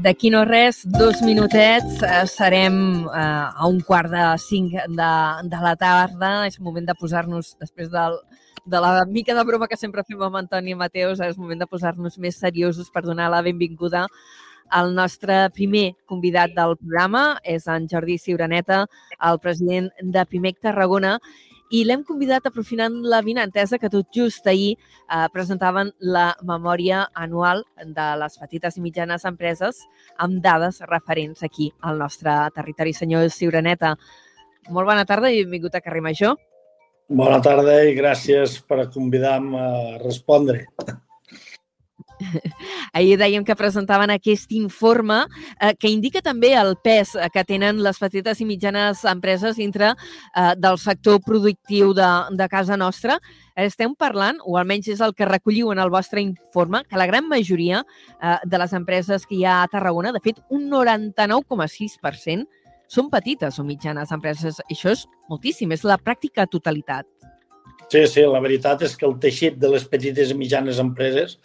D'aquí no res, dos minutets, eh, serem eh, a un quart de cinc de, de la tarda. És moment de posar-nos, després del, de la mica de broma que sempre fem amb Antoni Mateus, és moment de posar-nos més seriosos per donar la benvinguda el nostre primer convidat del programa és en Jordi Ciuraneta, el president de PIMEC Tarragona, i l'hem convidat aprofitant la vinantesa que tot just ahir eh, presentaven la memòria anual de les petites i mitjanes empreses amb dades referents aquí al nostre territori. Senyor Ciuraneta, molt bona tarda i benvingut a Carrer Major. Bona tarda i gràcies per convidar-me a respondre. Ahir dèiem que presentaven aquest informe eh, que indica també el pes que tenen les petites i mitjanes empreses dintre eh, del sector productiu de, de casa nostra. Estem parlant, o almenys és el que recolliu en el vostre informe, que la gran majoria eh, de les empreses que hi ha a Tarragona, de fet, un 99,6% són petites o mitjanes empreses. Això és moltíssim, és la pràctica totalitat. Sí, sí, la veritat és que el teixit de les petites i mitjanes empreses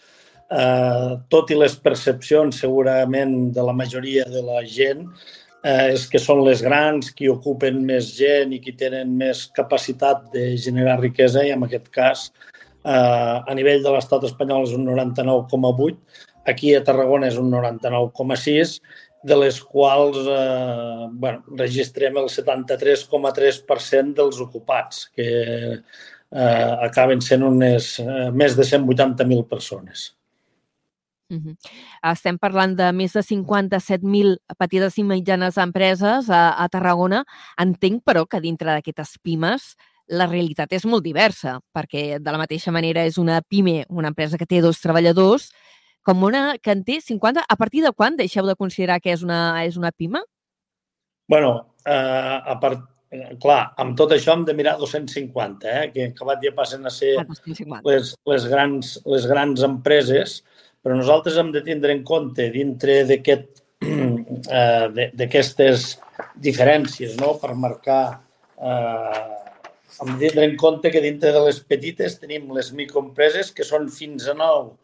eh, tot i les percepcions segurament de la majoria de la gent, eh, és que són les grans, qui ocupen més gent i qui tenen més capacitat de generar riquesa i en aquest cas eh, a nivell de l'estat espanyol és un 99,8, aquí a Tarragona és un 99,6, de les quals eh, bueno, registrem el 73,3% dels ocupats, que eh, acaben sent unes, eh, més de 180.000 persones. Uh -huh. Estem parlant de més de 57.000 petites i mitjanes empreses a, a Tarragona. Entenc, però, que dintre d'aquestes pimes la realitat és molt diversa, perquè de la mateixa manera és una pime, una empresa que té dos treballadors, com una que en té 50. A partir de quan deixeu de considerar que és una, és una pima? bueno, eh, a part, clar, amb tot això hem de mirar 250, eh, que acabat ja passen a ser ah, les, les, grans, les grans empreses, però nosaltres hem de tindre en compte dintre eh, d'aquestes diferències no? per marcar eh, hem de tindre en compte que dintre de les petites tenim les microempreses que són fins a 9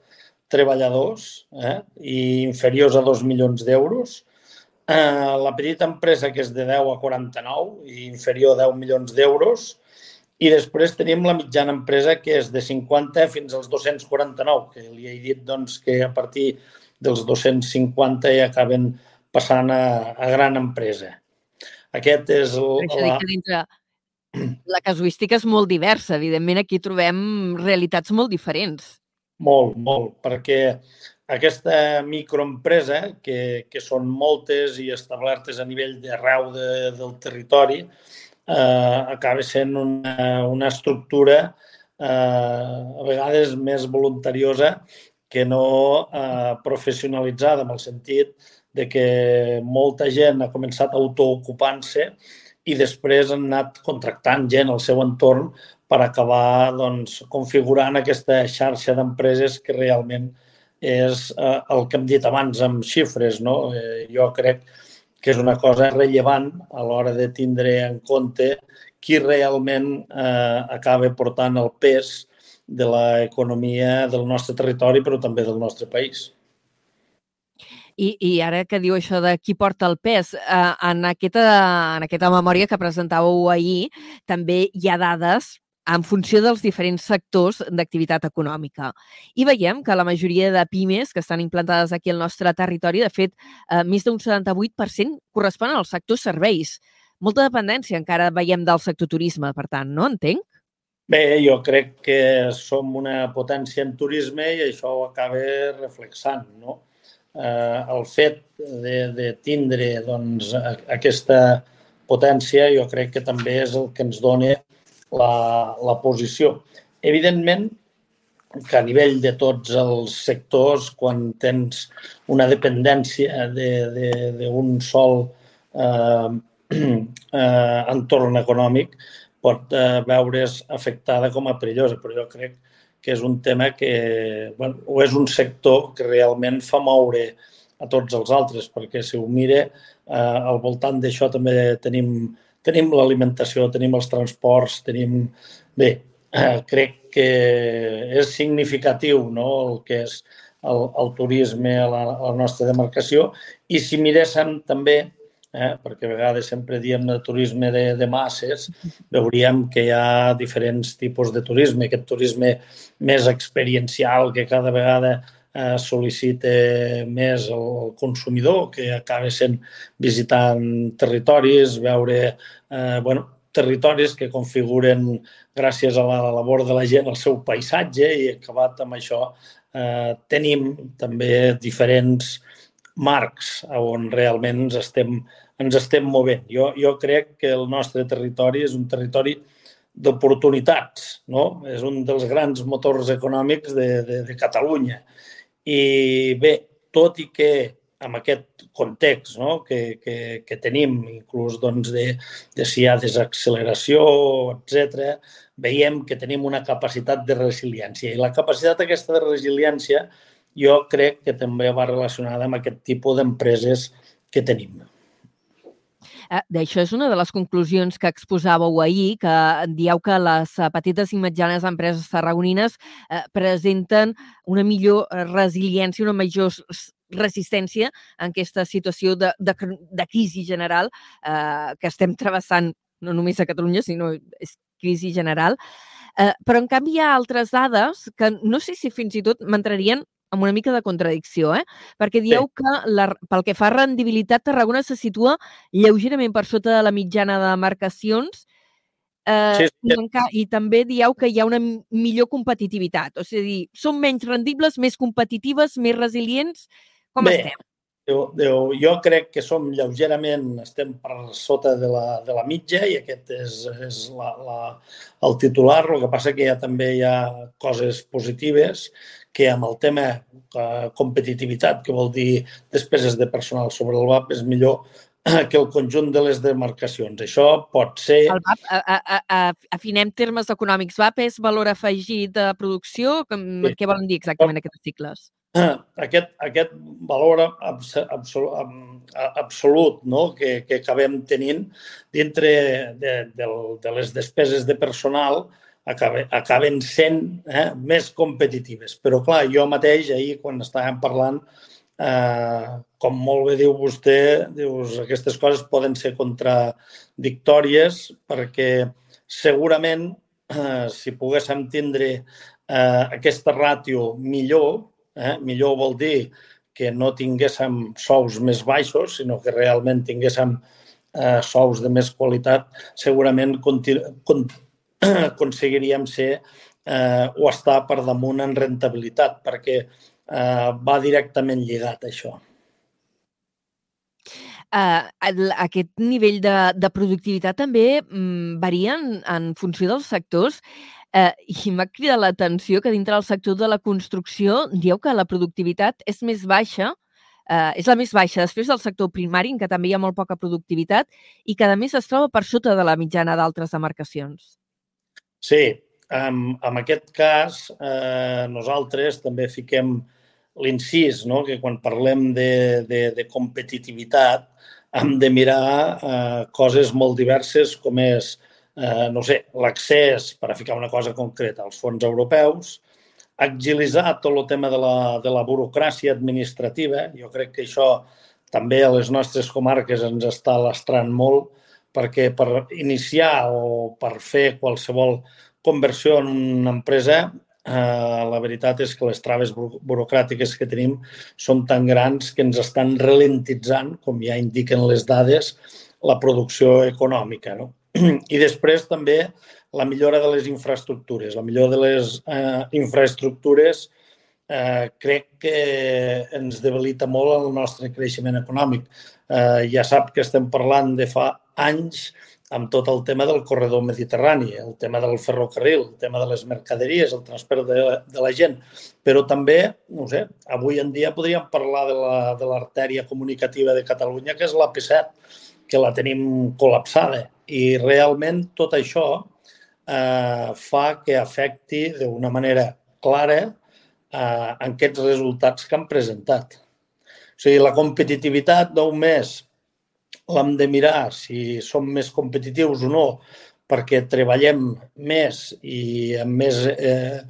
treballadors eh, i inferiors a 2 milions d'euros. Eh, la petita empresa que és de 10 a 49 i inferior a 10 milions d'euros i després tenim la mitjana empresa, que és de 50 fins als 249, que li he dit doncs, que a partir dels 250 ja acaben passant a, a gran empresa. Aquest és... El, la... dintre la casuística és molt diversa. Evidentment, aquí trobem realitats molt diferents. Molt, molt, perquè aquesta microempresa, que, que són moltes i establertes a nivell d'arreu de, del territori, eh, acaba sent una, una estructura eh, a vegades més voluntariosa que no eh, professionalitzada, en el sentit de que molta gent ha començat autoocupant-se i després han anat contractant gent al seu entorn per acabar doncs, configurant aquesta xarxa d'empreses que realment és eh, el que hem dit abans amb xifres. No? Eh, jo crec que que és una cosa rellevant a l'hora de tindre en compte qui realment eh, acaba portant el pes de l'economia del nostre territori, però també del nostre país. I, I ara que diu això de qui porta el pes, eh, en, aquesta, en aquesta memòria que presentàveu ahir també hi ha dades en funció dels diferents sectors d'activitat econòmica. I veiem que la majoria de pimes que estan implantades aquí al nostre territori, de fet, eh, més d'un 78% corresponen al sector serveis. Molta dependència encara veiem del sector turisme, per tant, no? Entenc? Bé, jo crec que som una potència en turisme i això ho acaba reflexant, no? Eh, el fet de, de tindre doncs, aquesta potència jo crec que també és el que ens dona la, la posició. Evidentment que a nivell de tots els sectors, quan tens una dependència d'un sol eh, eh, entorn econòmic, pot eh, veure's afectada com a perillosa, però jo crec que és un tema que, bueno, o és un sector que realment fa moure a tots els altres, perquè si ho mire, eh, al voltant d'això també tenim tenim l'alimentació, tenim els transports, tenim... Bé, eh, crec que és significatiu no? el que és el, el turisme a la, a la nostra demarcació i si miréssim també eh, perquè a vegades sempre diem de turisme de, de masses, veuríem que hi ha diferents tipus de turisme. Aquest turisme més experiencial que cada vegada eh, sol·licita més el consumidor, que acaba sent visitant territoris, veure eh, bueno, territoris que configuren gràcies a la labor de la gent el seu paisatge i acabat amb això eh, tenim també diferents marcs on realment ens estem, ens estem movent. Jo, jo crec que el nostre territori és un territori d'oportunitats, no? És un dels grans motors econòmics de, de, de Catalunya. I bé, tot i que amb aquest context no? que, que, que tenim, inclús doncs, de, de si hi ha desacceleració, etc, veiem que tenim una capacitat de resiliència. I la capacitat aquesta de resiliència jo crec que també va relacionada amb aquest tipus d'empreses que tenim. Eh, D'això és una de les conclusions que exposàveu ahir, que dieu que les eh, petites i mitjanes empreses tarragonines eh, presenten una millor resiliència, una major resistència en aquesta situació de, de, de crisi general eh, que estem travessant no només a Catalunya, sinó és crisi general. Eh, però, en canvi, hi ha altres dades que no sé si fins i tot m'entrarien amb una mica de contradicció, eh? perquè dieu sí. que la, pel que fa a rendibilitat, Tarragona se situa lleugerament per sota de la mitjana de marcacions eh, sí, sí. I, i també dieu que hi ha una millor competitivitat. O sigui, són menys rendibles, més competitives, més resilients. Com Bé, estem? Déu, Déu, jo crec que som lleugerament, estem per sota de la, de la mitja i aquest és, és la, la, el titular. El que passa que ja també hi ha coses positives que amb el tema eh, competitivitat, que vol dir despeses de personal sobre el VAP, és millor que el conjunt de les demarcacions. Això pot ser... El VAP, a, a, a, afinem termes econòmics. VAP és valor afegit de producció? Sí. Què volen dir exactament aquests cicles? Aquest, aquest valor absolut, absolut no? que, que acabem tenint dintre de, de, de les despeses de personal acaben, acaben sent eh, més competitives. Però, clar, jo mateix ahir, quan estàvem parlant, eh, com molt bé diu vostè, dius, aquestes coses poden ser contradictòries perquè segurament eh, si poguéssim tindre eh, aquesta ràtio millor, eh, millor vol dir que no tinguéssim sous més baixos, sinó que realment tinguéssim eh, sous de més qualitat, segurament aconseguiríem ser eh, o estar per damunt en rentabilitat, perquè eh, va directament lligat això. Uh, aquest nivell de, de productivitat també mm, varia en, en funció dels sectors uh, i m'ha cridat l'atenció que dintre del sector de la construcció dieu que la productivitat és més baixa uh, és la més baixa després del sector primari, en què també hi ha molt poca productivitat i que, a més, es troba per sota de la mitjana d'altres demarcacions. Sí, en, en aquest cas eh, nosaltres també fiquem l'incís, no? que quan parlem de, de, de competitivitat hem de mirar eh, coses molt diverses com és, eh, no sé, l'accés, per a ficar una cosa concreta, als fons europeus, agilitzar tot el tema de la, de la burocràcia administrativa. Jo crec que això també a les nostres comarques ens està lastrant molt perquè per iniciar o per fer qualsevol conversió en una empresa, eh, la veritat és que les traves burocràtiques que tenim són tan grans que ens estan ralentitzant, com ja indiquen les dades, la producció econòmica. No? I després també la millora de les infraestructures. La millora de les eh, infraestructures eh, crec que ens debilita molt el nostre creixement econòmic. Eh, ja sap que estem parlant de fa anys amb tot el tema del corredor mediterrani, el tema del ferrocarril, el tema de les mercaderies, el transport de, de la gent, però també, no sé, avui en dia podríem parlar de l'artèria la, comunicativa de Catalunya, que és la P7, que la tenim col·lapsada. I realment tot això eh, fa que afecti d'una manera clara eh, aquests resultats que han presentat. O sigui, la competitivitat d'un mes l'hem de mirar si som més competitius o no perquè treballem més i amb més eh,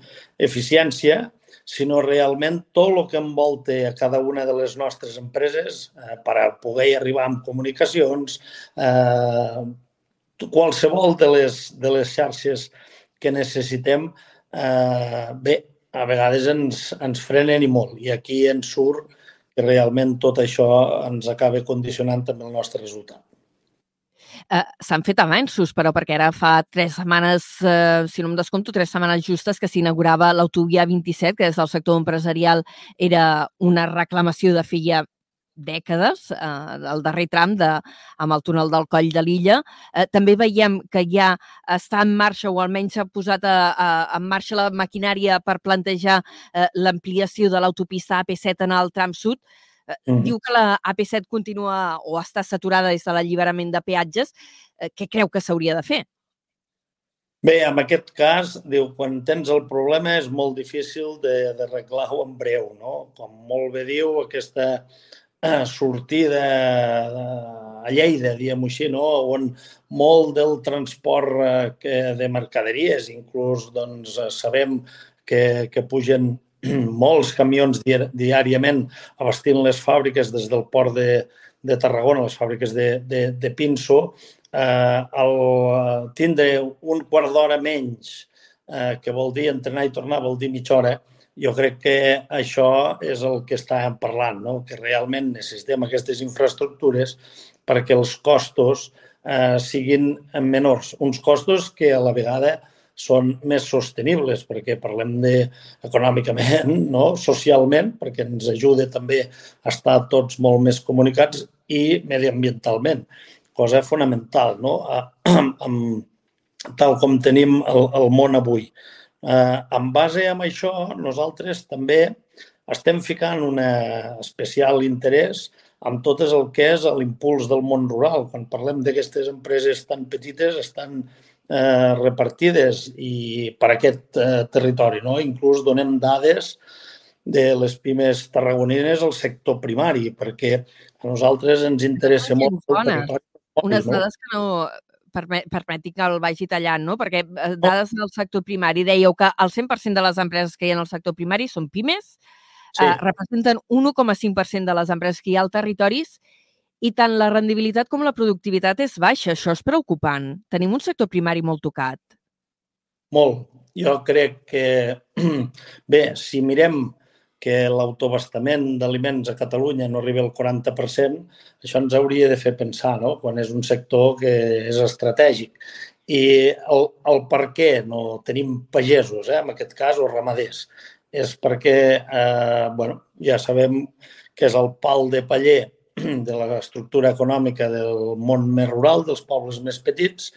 eficiència, sinó realment tot el que envolta a cada una de les nostres empreses eh, per a poder arribar amb comunicacions, eh, qualsevol de les, de les xarxes que necessitem, eh, bé, a vegades ens, ens frenen i molt. I aquí ens surt que realment tot això ens acaba condicionant també el nostre resultat. Eh, S'han fet avanços, però, perquè ara fa tres setmanes, eh, si no em descompto, tres setmanes justes que s'inaugurava l'autovia 27, que des del sector empresarial era una reclamació de feia dècades, eh, el darrer tram de, amb el túnel del Coll de l'Illa. Eh, també veiem que ja està en marxa, o almenys s'ha posat a, a, en marxa la maquinària per plantejar eh, l'ampliació de l'autopista AP7 en el tram sud. Mm. Diu que la AP7 continua o està saturada des de l'alliberament de peatges. Eh, què creu que s'hauria de fer? Bé, en aquest cas, diu, quan tens el problema és molt difícil d'arreglar-ho en breu, no? Com molt bé diu, aquesta eh, sortida a Lleida, diguem-ho així, no? on molt del transport eh, de mercaderies, inclús doncs, sabem que, que pugen molts camions diàriament abastint les fàbriques des del port de, de Tarragona, les fàbriques de, de, de Pinso, eh, el tindre un quart d'hora menys, eh, que vol dir entrenar i tornar, vol dir mitja hora, jo crec que això és el que estàvem parlant, no? que realment necessitem aquestes infraestructures perquè els costos eh, siguin menors. Uns costos que a la vegada són més sostenibles, perquè parlem de econòmicament, no? socialment, perquè ens ajuda també a estar tots molt més comunicats i mediambientalment, cosa fonamental, no? amb, amb, tal com tenim el, el món avui. Eh, en base a això, nosaltres també estem ficant un especial interès amb tot el que és l'impuls del món rural. Quan parlem d'aquestes empreses tan petites, estan eh, repartides i per aquest eh, territori. No? Inclús donem dades de les pimes tarragonines al sector primari, perquè a nosaltres ens interessa molt el territori. Unes dades que no, permeti que el vagi tallant, no? perquè eh, dades del sector primari dèieu que el 100% de les empreses que hi ha en el sector primari són pimes, sí. eh, representen 1,5% de les empreses que hi ha al territori i tant la rendibilitat com la productivitat és baixa. Això és preocupant. Tenim un sector primari molt tocat. Molt. Jo crec que, bé, si mirem que l'autobastament d'aliments a Catalunya no arriba al 40%, això ens hauria de fer pensar, no?, quan és un sector que és estratègic. I el, el per què no tenim pagesos, eh, en aquest cas, o ramaders, és perquè, eh, bueno, ja sabem que és el pal de paller de l'estructura econòmica del món més rural, dels pobles més petits,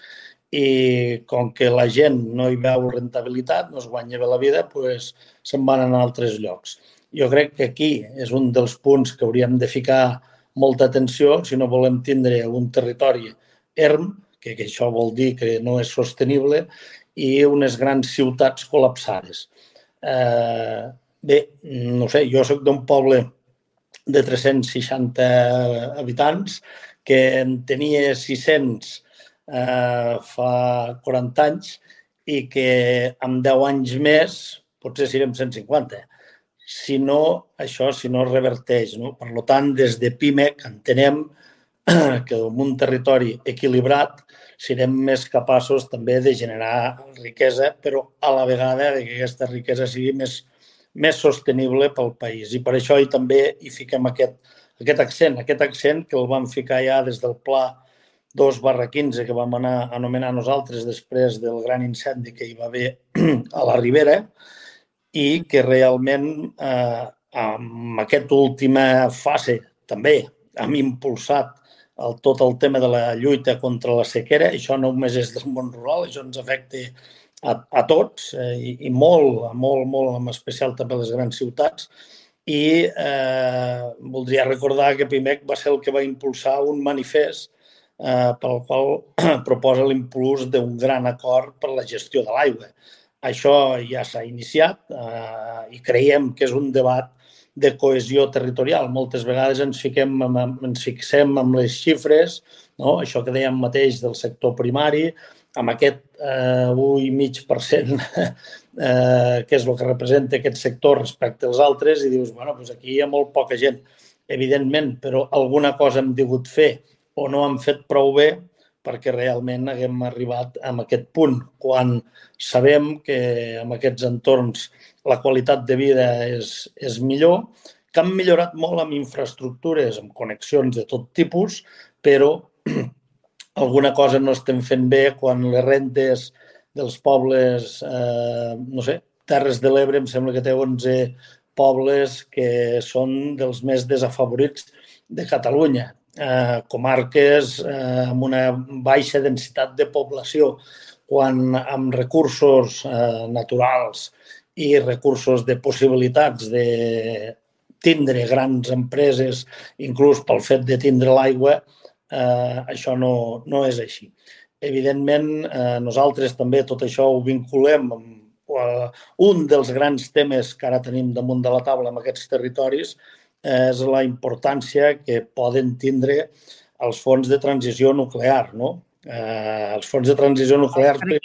i com que la gent no hi veu rentabilitat, no es guanya bé la vida, doncs se'n van a altres llocs. Jo crec que aquí és un dels punts que hauríem de ficar molta atenció si no volem tindre un territori erm, que, que això vol dir que no és sostenible, i unes grans ciutats col·lapsades. Eh, bé, no sé, jo sóc d'un poble de 360 habitants, que en tenia 600 eh, fa 40 anys i que amb 10 anys més potser serem 150. Si no, això si no reverteix. No? Per tant, des de PIMEC entenem que en un territori equilibrat serem més capaços també de generar riquesa, però a la vegada que aquesta riquesa sigui més, més sostenible pel país. I per això hi també hi fiquem aquest, aquest accent, aquest accent que el vam ficar ja des del pla 2 barra 15 que vam anar a anomenar nosaltres després del gran incendi que hi va haver a la Ribera i que realment eh, amb aquesta última fase també hem impulsat el, tot el tema de la lluita contra la sequera. Això no només és del món rural, això ens afecta a, a tots eh, i, i molt, molt, molt, en especial també a les grans ciutats. I eh, voldria recordar que PIMEC va ser el que va impulsar un manifest eh, pel qual proposa l'impuls d'un gran acord per la gestió de l'aigua. Això ja s'ha iniciat eh, i creiem que és un debat de cohesió territorial. Moltes vegades ens, fiquem, ens fixem amb les xifres, no? això que dèiem mateix del sector primari, amb aquest eh, 1,5% eh, que és el que representa aquest sector respecte als altres i dius, bueno, doncs aquí hi ha molt poca gent, evidentment, però alguna cosa hem digut fer o no hem fet prou bé perquè realment haguem arribat a aquest punt, quan sabem que en aquests entorns la qualitat de vida és, és millor, que han millorat molt amb infraestructures, amb connexions de tot tipus, però alguna cosa no estem fent bé quan les rentes dels pobles, eh, no sé, Terres de l'Ebre em sembla que té 11 pobles que són dels més desafavorits de Catalunya. Eh, comarques eh, amb una baixa densitat de població, quan amb recursos eh, naturals i recursos de possibilitats de tindre grans empreses, inclús pel fet de tindre l'aigua, això no, no és així. Evidentment, eh, nosaltres també tot això ho vinculem amb eh, un dels grans temes que ara tenim damunt de la taula en aquests territoris eh, és la importància que poden tindre els fons de transició nuclear. No? Eh, els fons de transició nuclear... Per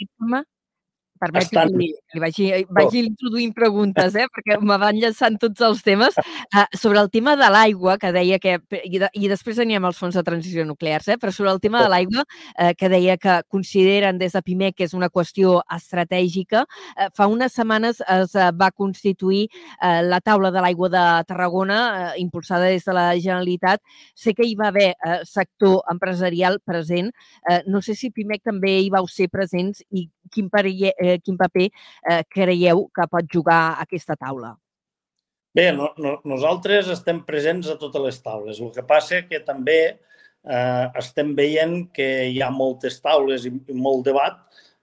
Permeti Estan... que li, li vagi, vagi introduint preguntes, eh? perquè me van llançant tots els temes. Uh, sobre el tema de l'aigua, que deia que... I, de, i després anirem als fons de transició nuclears, eh? però sobre el tema de l'aigua, eh, que deia que consideren des de PIMEC que és una qüestió estratègica. Eh, fa unes setmanes es uh, va constituir eh, la taula de l'aigua de Tarragona, eh, impulsada des de la Generalitat. Sé que hi va haver eh, sector empresarial present. Eh, no sé si PIMEC també hi vau ser presents i quin, perill, eh, quin paper eh, creieu que pot jugar aquesta taula? Bé, no, no, nosaltres estem presents a totes les taules. El que passa que també eh, estem veient que hi ha moltes taules i, i molt debat,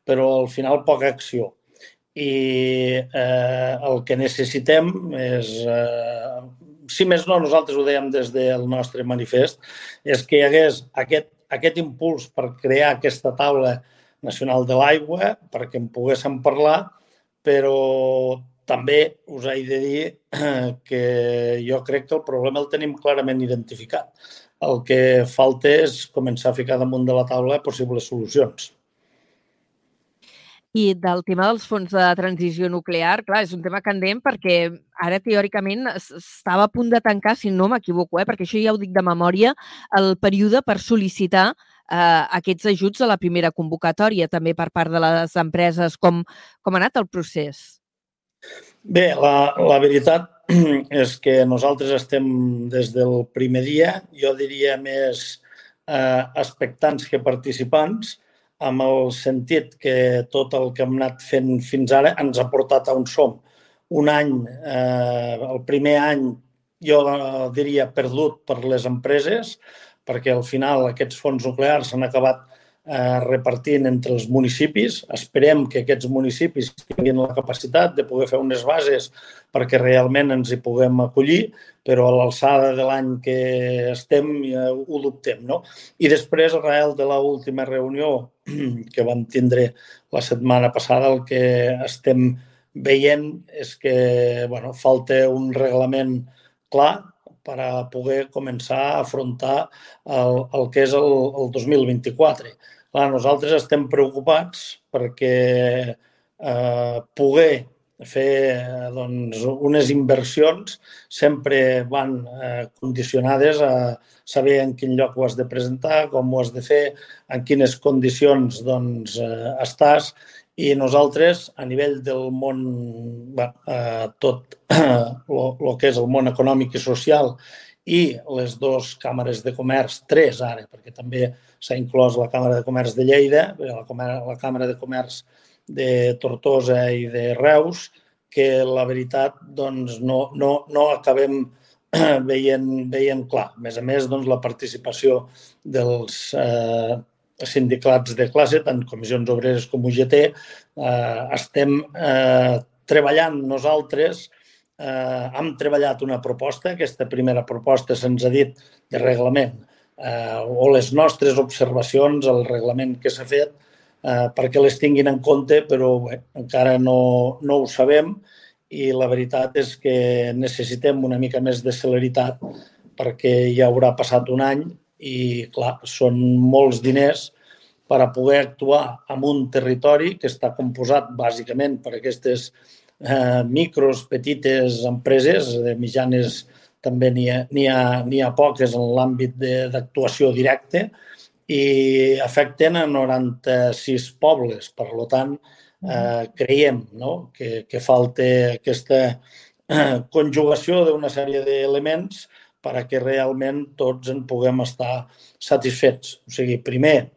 però al final poca acció. I eh, el que necessitem és, eh, si més no, nosaltres ho dèiem des del nostre manifest, és que hi hagués aquest, aquest impuls per crear aquesta taula eh, Nacional de l'Aigua perquè en poguéssim parlar, però també us he de dir que jo crec que el problema el tenim clarament identificat. El que falta és començar a ficar damunt de la taula possibles solucions. I del tema dels fons de transició nuclear, clar, és un tema candent perquè ara teòricament estava a punt de tancar, si no m'equivoco, eh, perquè això ja ho dic de memòria, el període per sol·licitar eh, aquests ajuts a la primera convocatòria també per part de les empreses. Com, com ha anat el procés? Bé, la, la veritat és que nosaltres estem des del primer dia, jo diria més eh, expectants que participants, amb el sentit que tot el que hem anat fent fins ara ens ha portat a on som. Un any, eh, el primer any, jo diria perdut per les empreses, perquè al final aquests fons nuclears s'han acabat eh, repartint entre els municipis. Esperem que aquests municipis tinguin la capacitat de poder fer unes bases perquè realment ens hi puguem acollir, però a l'alçada de l'any que estem ja ho dubtem. No? I després, arrel de l'última reunió que vam tindre la setmana passada, el que estem veient és que bueno, falta un reglament clar per a poder començar a afrontar el, el que és el, el 2024. Clar, nosaltres estem preocupats perquè eh, poder fer doncs, unes inversions sempre van eh, condicionades a saber en quin lloc ho has de presentar, com ho has de fer, en quines condicions doncs, eh, estàs i nosaltres, a nivell del món, bé, eh, tot el que és el món econòmic i social i les dues càmeres de comerç, tres ara, perquè també s'ha inclòs la Càmera de Comerç de Lleida, la, Càmera, la Càmera de Comerç de Tortosa i de Reus, que la veritat doncs, no, no, no acabem veient, veient clar. A més a més, doncs, la participació dels eh, sindicats de classe, tant comissions obreres com UGT, eh, estem eh, treballant nosaltres, eh, hem treballat una proposta, aquesta primera proposta se'ns ha dit de reglament, eh, o les nostres observacions al reglament que s'ha fet, eh, perquè les tinguin en compte, però bé, encara no, no ho sabem i la veritat és que necessitem una mica més de celeritat perquè ja haurà passat un any i, clar, són molts diners per a poder actuar en un territori que està composat bàsicament per aquestes eh, micros, petites empreses, de mitjanes també n'hi ha, ha, ha poques en l'àmbit d'actuació directa i afecten a 96 pobles. Per tant, eh, creiem no? que, que falta aquesta eh, conjugació d'una sèrie d'elements que realment tots en puguem estar satisfets. O sigui, primer,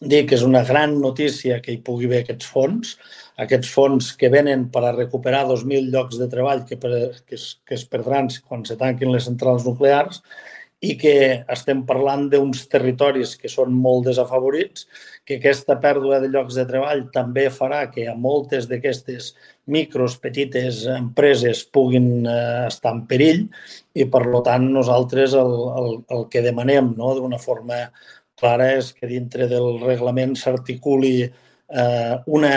dir que és una gran notícia que hi pugui haver aquests fons, aquests fons que venen per a recuperar 2.000 llocs de treball que, per, que, es, que es perdran quan se tanquin les centrals nuclears i que estem parlant d'uns territoris que són molt desafavorits, que aquesta pèrdua de llocs de treball també farà que a moltes d'aquestes micros, petites empreses puguin eh, estar en perill i, per tant, nosaltres el, el, el que demanem no, d'una forma clara és que dintre del reglament s'articuli eh, una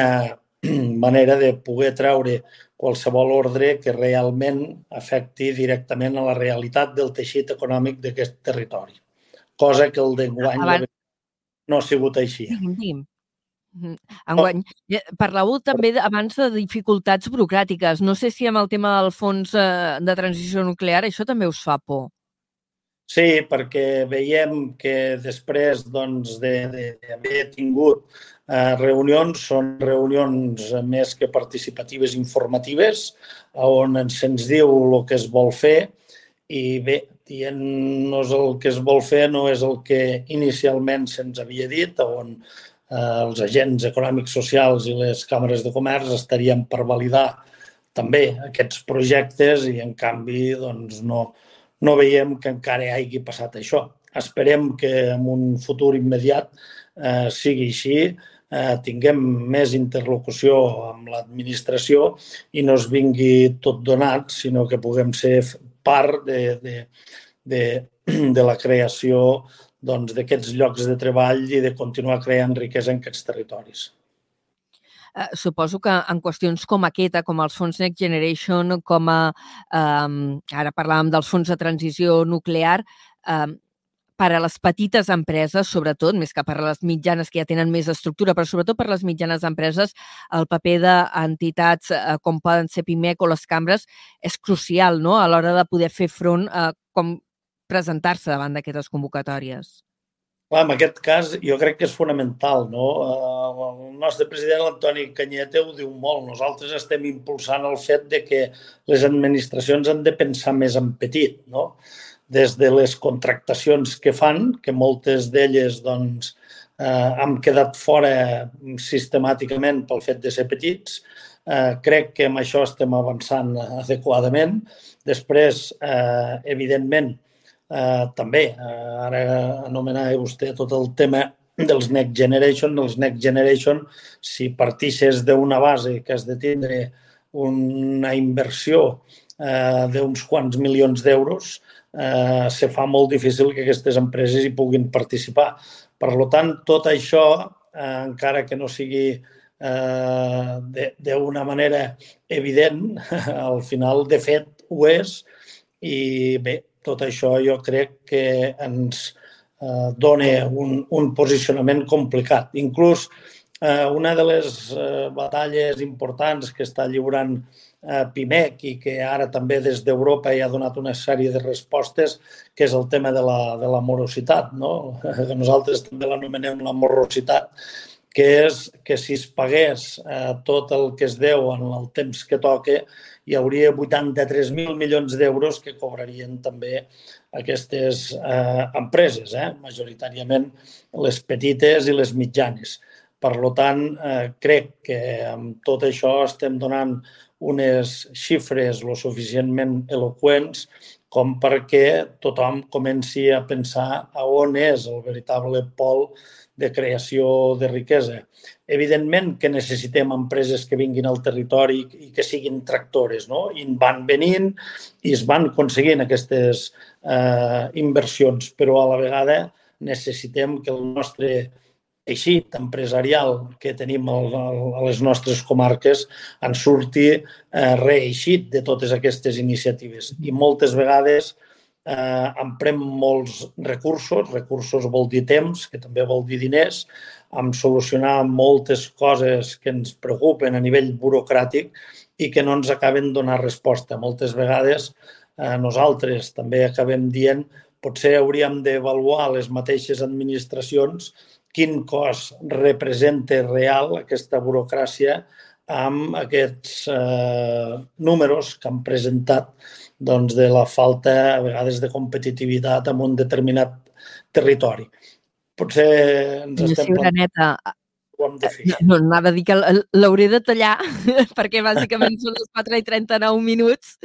manera de poder treure qualsevol ordre que realment afecti directament a la realitat del teixit econòmic d'aquest territori. Cosa que el d'enguany Abans... no ha sigut així. Digui'm, digui'm. Mhm. Enguany, oh. parlàveu també abans de dificultats burocràtiques. No sé si amb el tema del fons eh, de transició nuclear això també us fa por. Sí, perquè veiem que després doncs, d'haver de, tingut eh, reunions, són reunions més que participatives informatives, on se'ns diu el que es vol fer i bé, dient-nos el que es vol fer no és el que inicialment se'ns havia dit, on eh, els agents econòmics socials i les càmeres de comerç estarien per validar també aquests projectes i en canvi doncs, no, no veiem que encara hagi passat això. Esperem que en un futur immediat eh, sigui així, eh, tinguem més interlocució amb l'administració i no es vingui tot donat, sinó que puguem ser part de, de, de, de la creació doncs, d'aquests doncs, llocs de treball i de continuar creant riquesa en aquests territoris. Eh, suposo que en qüestions com aquesta, com els fons Next Generation, com a, eh, ara parlàvem dels fons de transició nuclear, eh, per a les petites empreses, sobretot, més que per a les mitjanes que ja tenen més estructura, però sobretot per a les mitjanes empreses, el paper d'entitats eh, com poden ser PIMEC o les cambres és crucial no? a l'hora de poder fer front a com presentar-se davant d'aquestes convocatòries. Clar, en aquest cas jo crec que és fonamental. No? Eh, el nostre president, l'Antoni Canyete, ho diu molt. Nosaltres estem impulsant el fet de que les administracions han de pensar més en petit. No? Des de les contractacions que fan, que moltes d'elles doncs, eh, han quedat fora sistemàticament pel fet de ser petits, eh, crec que amb això estem avançant adequadament. Després, eh, evidentment, Eh, també, eh, ara anomenava vostè tot el tema dels Next Generation. Els Next Generation, si partixes d'una base que has de tindre una inversió eh, d'uns quants milions d'euros, eh, se fa molt difícil que aquestes empreses hi puguin participar. Per tant, tot això, eh, encara que no sigui eh, d'una manera evident, al final, de fet, ho és. I bé, tot això jo crec que ens eh, dona un, un posicionament complicat. Inclús eh, una de les eh, batalles importants que està lliurant eh, PIMEC i que ara també des d'Europa hi ha donat una sèrie de respostes, que és el tema de la, de la morositat. No? Nosaltres també l'anomenem la morositat que és que si es pagués eh, tot el que es deu en el temps que toca, hi hauria 83.000 milions d'euros que cobrarien també aquestes eh, empreses, eh? majoritàriament les petites i les mitjanes. Per tant, eh, crec que amb tot això estem donant unes xifres lo suficientment eloqüents com perquè tothom comenci a pensar a on és el veritable pol de creació de riquesa. Evidentment que necessitem empreses que vinguin al territori i que siguin tractores, no? I van venint i es van aconseguint aquestes eh, inversions, però a la vegada necessitem que el nostre teixit empresarial que tenim a les nostres comarques en surti eh, reeixit de totes aquestes iniciatives. I moltes vegades eh, emprem molts recursos, recursos vol dir temps, que també vol dir diners, amb solucionar moltes coses que ens preocupen a nivell burocràtic i que no ens acaben donant resposta. Moltes vegades eh, nosaltres també acabem dient potser hauríem d'avaluar les mateixes administracions quin cost representa real aquesta burocràcia amb aquests eh, números que han presentat doncs, de la falta a vegades de competitivitat en un determinat territori. Potser ens Senyor estem Ciuraneta, ho hem de fer. No, no anava a dir que l'hauré de tallar perquè bàsicament són les 4 i 39 minuts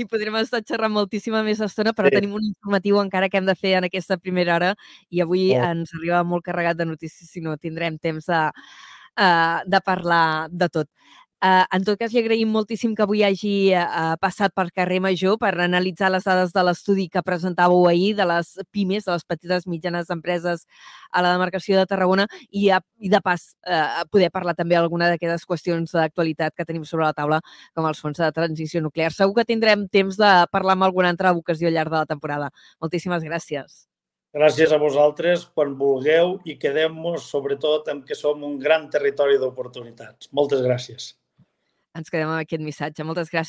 i podrem estar xerrant moltíssima més estona, però sí. tenim un informatiu encara que hem de fer en aquesta primera hora i avui oh. ens arriba molt carregat de notícies si no tindrem temps de, uh, de parlar de tot. Uh, en tot cas, li agraïm moltíssim que avui hagi uh, passat per carrer Major per analitzar les dades de l'estudi que presentàveu ahir de les pimes, de les petites mitjanes empreses a la demarcació de Tarragona i, a, i de pas uh, poder parlar també alguna d'aquestes qüestions d'actualitat que tenim sobre la taula, com els fons de transició nuclear. Segur que tindrem temps de parlar amb alguna altra ocasió al llarg de la temporada. Moltíssimes gràcies. Gràcies a vosaltres quan vulgueu i quedem-nos sobretot en que som un gran territori d'oportunitats. Moltes gràcies. Ens quedem amb aquest missatge. Moltes gràcies.